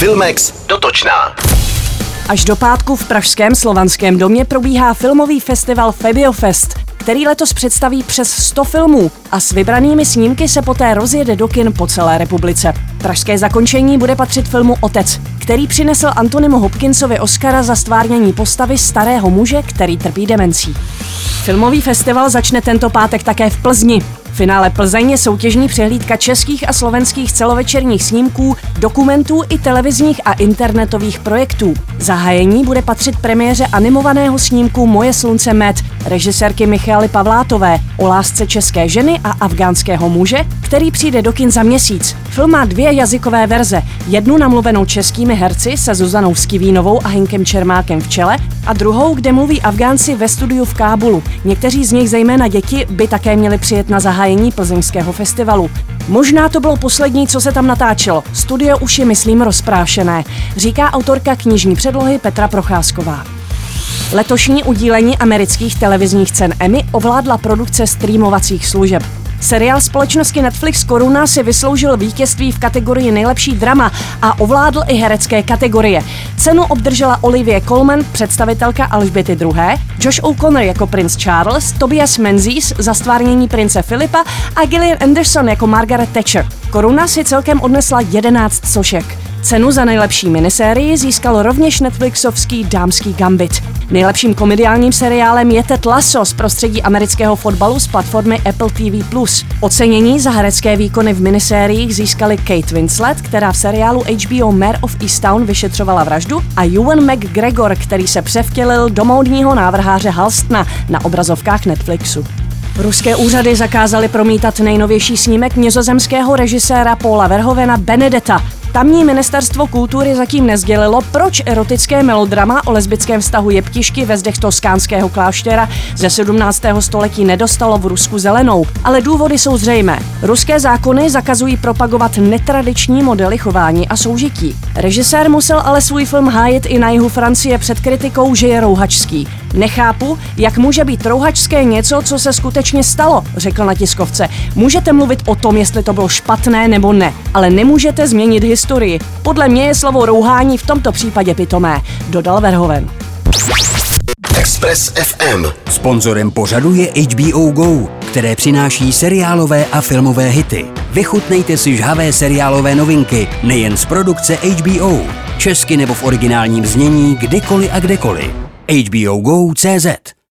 Filmex dotočná. Až do pátku v Pražském slovanském domě probíhá filmový festival Febiofest, který letos představí přes 100 filmů a s vybranými snímky se poté rozjede do kin po celé republice. Pražské zakončení bude patřit filmu Otec, který přinesl Antonimu Hopkinsovi Oscara za stvárnění postavy starého muže, který trpí demencí. Filmový festival začne tento pátek také v Plzni. Finále Plzeň je soutěžní přehlídka českých a slovenských celovečerních snímků, dokumentů i televizních a internetových projektů. Zahájení bude patřit premiéře animovaného snímku Moje slunce Med režisérky Michaly Pavlátové o lásce české ženy a afgánského muže, který přijde do kin za měsíc. Film má dvě jazykové verze. Jednu namluvenou českými herci se Zuzanou Skivínovou a Hinkem Čermákem v čele a druhou, kde mluví Afgánci ve studiu v Kábulu. Někteří z nich, zejména děti, by také měli přijet na zahájení plzeňského festivalu. Možná to bylo poslední, co se tam natáčelo. Studio už je, myslím, rozprášené, říká autorka knižní předlohy Petra Procházková. Letošní udílení amerických televizních cen Emmy ovládla produkce streamovacích služeb. Seriál společnosti Netflix Koruna si vysloužil vítězství v kategorii nejlepší drama a ovládl i herecké kategorie. Cenu obdržela Olivia Colman, představitelka Alžběty II., Josh O'Connor jako princ Charles, Tobias Menzies za stvárnění prince Filipa a Gillian Anderson jako Margaret Thatcher. Koruna si celkem odnesla 11 sošek. Cenu za nejlepší minisérii získal rovněž Netflixovský Dámský gambit. Nejlepším komediálním seriálem je Ted Lasso z prostředí amerického fotbalu z platformy Apple TV+. Ocenění za herecké výkony v minisériích získali Kate Winslet, která v seriálu HBO Mare of Easttown vyšetřovala vraždu, a Ewan McGregor, který se převtělil do módního návrháře Halstna na obrazovkách Netflixu. Ruské úřady zakázaly promítat nejnovější snímek nizozemského režiséra Paula Verhovena Benedetta, Tamní ministerstvo kultury zatím nezdělilo, proč erotické melodrama o lesbickém vztahu jeptišky ve zdech toskánského kláštera ze 17. století nedostalo v Rusku zelenou. Ale důvody jsou zřejmé. Ruské zákony zakazují propagovat netradiční modely chování a soužití. Režisér musel ale svůj film hájit i na jihu Francie před kritikou, že je rouhačský. Nechápu, jak může být rouhačské něco, co se skutečně stalo, řekl na tiskovce. Můžete mluvit o tom, jestli to bylo špatné nebo ne, ale nemůžete změnit historii. Podle mě je slovo rouhání v tomto případě pitomé, dodal Verhoven. Express FM. Sponzorem pořadu je HBO Go, které přináší seriálové a filmové hity. Vychutnejte si žhavé seriálové novinky nejen z produkce HBO, česky nebo v originálním znění kdykoliv a kdekoliv. HBO Go CZ